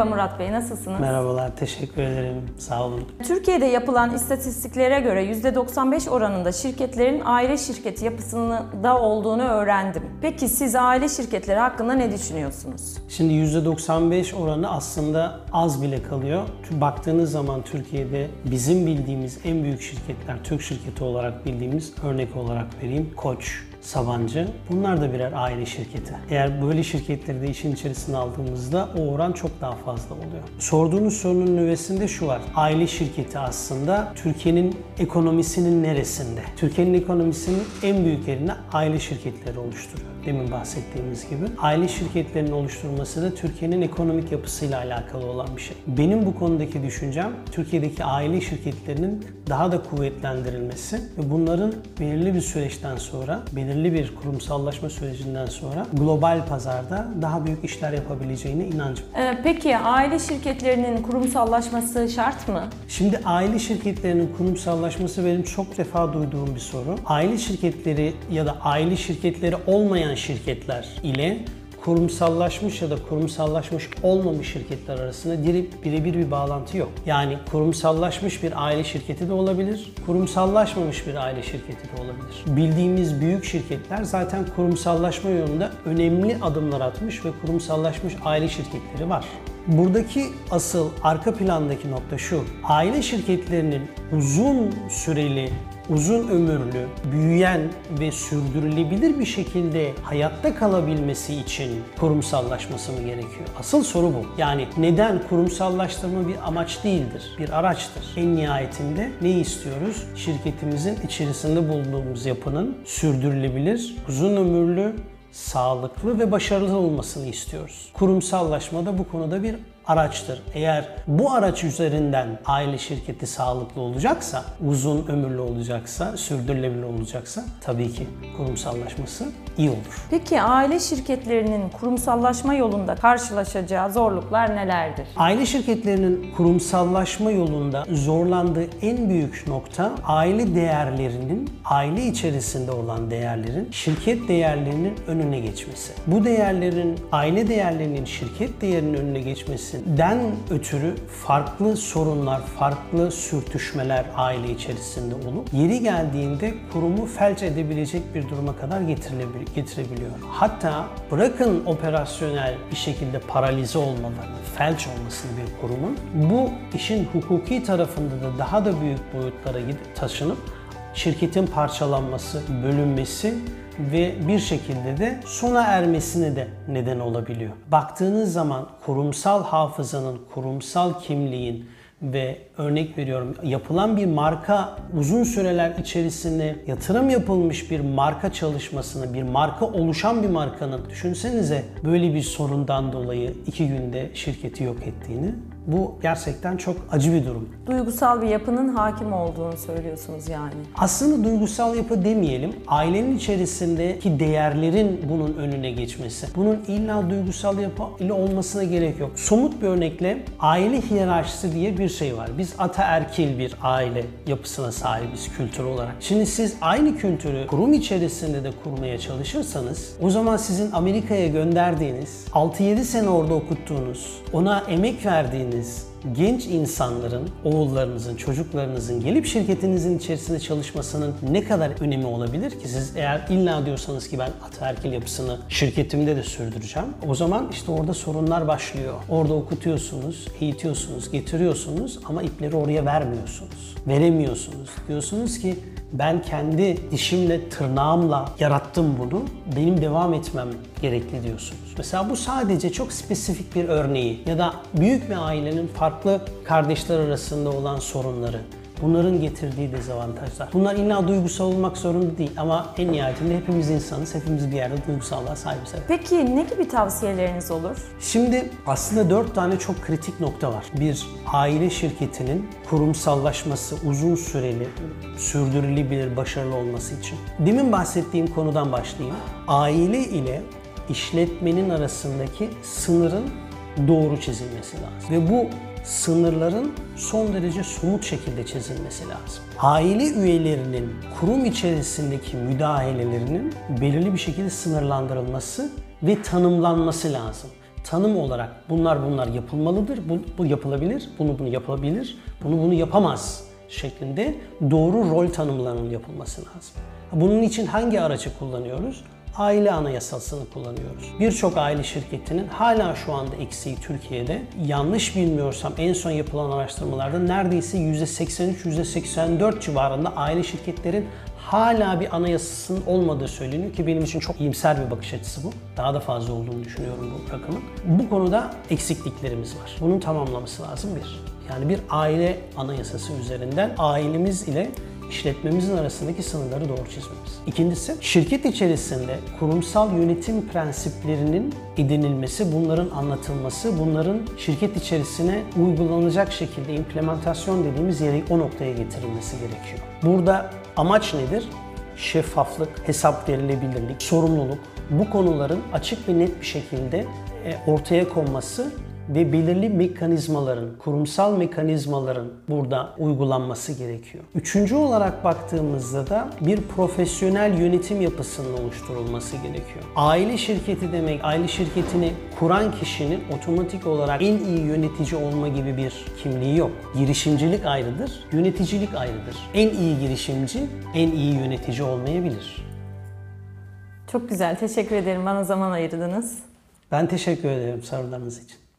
Merhaba Murat Bey, nasılsınız? Merhabalar, teşekkür ederim. Sağ olun. Türkiye'de yapılan istatistiklere göre %95 oranında şirketlerin aile şirketi yapısında olduğunu öğrendim. Peki siz aile şirketleri hakkında ne düşünüyorsunuz? Şimdi %95 oranı aslında az bile kalıyor. Baktığınız zaman Türkiye'de bizim bildiğimiz en büyük şirketler, Türk şirketi olarak bildiğimiz örnek olarak vereyim. Koç, Sabancı. Bunlar da birer aile şirketi. Eğer böyle şirketleri de işin içerisine aldığımızda o oran çok daha fazla oluyor. Sorduğunuz sorunun nüvesinde şu var. Aile şirketi aslında Türkiye'nin ekonomisinin neresinde? Türkiye'nin ekonomisinin en büyük yerini aile şirketleri oluşturuyor. Demin bahsettiğimiz gibi. Aile şirketlerinin oluşturulması da Türkiye'nin ekonomik yapısıyla alakalı olan bir şey. Benim bu konudaki düşüncem Türkiye'deki aile şirketlerinin daha da kuvvetlendirilmesi ve bunların belirli bir süreçten sonra, belirli bir kurumsallaşma sürecinden sonra global pazarda daha büyük işler yapabileceğine inancım. Ee, peki aile şirketlerinin kurumsallaşması şart mı? Şimdi aile şirketlerinin kurumsallaşması benim çok defa duyduğum bir soru. Aile şirketleri ya da aile şirketleri olmayan şirketler ile kurumsallaşmış ya da kurumsallaşmış olmamış şirketler arasında birebir bir bağlantı yok. Yani kurumsallaşmış bir aile şirketi de olabilir, kurumsallaşmamış bir aile şirketi de olabilir. Bildiğimiz büyük şirketler zaten kurumsallaşma yolunda önemli adımlar atmış ve kurumsallaşmış aile şirketleri var. Buradaki asıl arka plandaki nokta şu. Aile şirketlerinin uzun süreli uzun ömürlü, büyüyen ve sürdürülebilir bir şekilde hayatta kalabilmesi için kurumsallaşması mı gerekiyor? Asıl soru bu. Yani neden kurumsallaştırma bir amaç değildir, bir araçtır. En nihayetinde ne istiyoruz? Şirketimizin içerisinde bulunduğumuz yapının sürdürülebilir, uzun ömürlü, sağlıklı ve başarılı olmasını istiyoruz. Kurumsallaşma da bu konuda bir araçtır. Eğer bu araç üzerinden aile şirketi sağlıklı olacaksa, uzun ömürlü olacaksa, sürdürülebilir olacaksa tabii ki kurumsallaşması iyi olur. Peki aile şirketlerinin kurumsallaşma yolunda karşılaşacağı zorluklar nelerdir? Aile şirketlerinin kurumsallaşma yolunda zorlandığı en büyük nokta aile değerlerinin, aile içerisinde olan değerlerin şirket değerlerinin önüne geçmesi. Bu değerlerin, aile değerlerinin şirket değerinin önüne geçmesinden ötürü farklı sorunlar, farklı sürtüşmeler aile içerisinde olup yeri geldiğinde kurumu felç edebilecek bir duruma kadar getirebiliyor. Hatta bırakın operasyonel bir şekilde paralize olmalarını, felç olmasını bir kurumun bu işin hukuki tarafında da daha da büyük boyutlara gidip taşınıp şirketin parçalanması, bölünmesi ve bir şekilde de sona ermesine de neden olabiliyor. Baktığınız zaman kurumsal hafızanın, kurumsal kimliğin ve örnek veriyorum yapılan bir marka uzun süreler içerisinde yatırım yapılmış bir marka çalışmasını, bir marka oluşan bir markanın düşünsenize böyle bir sorundan dolayı iki günde şirketi yok ettiğini. Bu gerçekten çok acı bir durum. Duygusal bir yapının hakim olduğunu söylüyorsunuz yani. Aslında duygusal yapı demeyelim, ailenin içerisindeki değerlerin bunun önüne geçmesi. Bunun illa duygusal yapı ile olmasına gerek yok. Somut bir örnekle aile hiyerarşisi diye bir şey var. Biz ataerkil bir aile yapısına sahibiz kültür olarak. Şimdi siz aynı kültürü kurum içerisinde de kurmaya çalışırsanız o zaman sizin Amerika'ya gönderdiğiniz, 6-7 sene orada okuttuğunuz, ona emek verdiğiniz genç insanların, oğullarınızın, çocuklarınızın gelip şirketinizin içerisinde çalışmasının ne kadar önemi olabilir ki? Siz eğer illa diyorsanız ki ben ataerkil yapısını şirketimde de sürdüreceğim. O zaman işte orada sorunlar başlıyor. Orada okutuyorsunuz, eğitiyorsunuz, getiriyorsunuz ama ipleri oraya vermiyorsunuz. Veremiyorsunuz. Diyorsunuz ki ben kendi dişimle, tırnağımla yarattım bunu. Benim devam etmem gerekli diyorsunuz. Mesela bu sadece çok spesifik bir örneği ya da büyük bir ailenin farklı kardeşler arasında olan sorunları. Bunların getirdiği dezavantajlar. Bunlar illa duygusal olmak zorunda değil ama en nihayetinde hepimiz insanız, hepimiz bir yerde duygusallığa sahibiz. Peki ne gibi tavsiyeleriniz olur? Şimdi aslında dört tane çok kritik nokta var. Bir, aile şirketinin kurumsallaşması uzun süreli, sürdürülebilir, başarılı olması için. Demin bahsettiğim konudan başlayayım. Aile ile işletmenin arasındaki sınırın doğru çizilmesi lazım. Ve bu sınırların son derece somut şekilde çizilmesi lazım. Aile üyelerinin kurum içerisindeki müdahalelerinin belirli bir şekilde sınırlandırılması ve tanımlanması lazım. tanım olarak bunlar bunlar yapılmalıdır, bu, bu yapılabilir, bunu bunu yapabilir, bunu bunu yapamaz şeklinde doğru rol tanımlarının yapılması lazım. Bunun için hangi aracı kullanıyoruz? Aile anayasasını kullanıyoruz. Birçok aile şirketinin hala şu anda eksiği Türkiye'de. Yanlış bilmiyorsam en son yapılan araştırmalarda neredeyse %83-%84 civarında aile şirketlerin hala bir anayasasının olmadığı söyleniyor ki benim için çok iyimser bir bakış açısı bu. Daha da fazla olduğunu düşünüyorum bu rakamın. Bu konuda eksikliklerimiz var. Bunun tamamlaması lazım bir. Yani bir aile anayasası üzerinden ailemiz ile işletmemizin arasındaki sınırları doğru çizmemiz. İkincisi, şirket içerisinde kurumsal yönetim prensiplerinin edinilmesi, bunların anlatılması, bunların şirket içerisine uygulanacak şekilde implementasyon dediğimiz yere o noktaya getirilmesi gerekiyor. Burada amaç nedir? Şeffaflık, hesap verilebilirlik, sorumluluk bu konuların açık ve net bir şekilde e, ortaya konması ve belirli mekanizmaların, kurumsal mekanizmaların burada uygulanması gerekiyor. Üçüncü olarak baktığımızda da bir profesyonel yönetim yapısının oluşturulması gerekiyor. Aile şirketi demek, aile şirketini kuran kişinin otomatik olarak en iyi yönetici olma gibi bir kimliği yok. Girişimcilik ayrıdır, yöneticilik ayrıdır. En iyi girişimci, en iyi yönetici olmayabilir. Çok güzel. Teşekkür ederim. Bana zaman ayırdınız. Ben teşekkür ederim sorularınız için.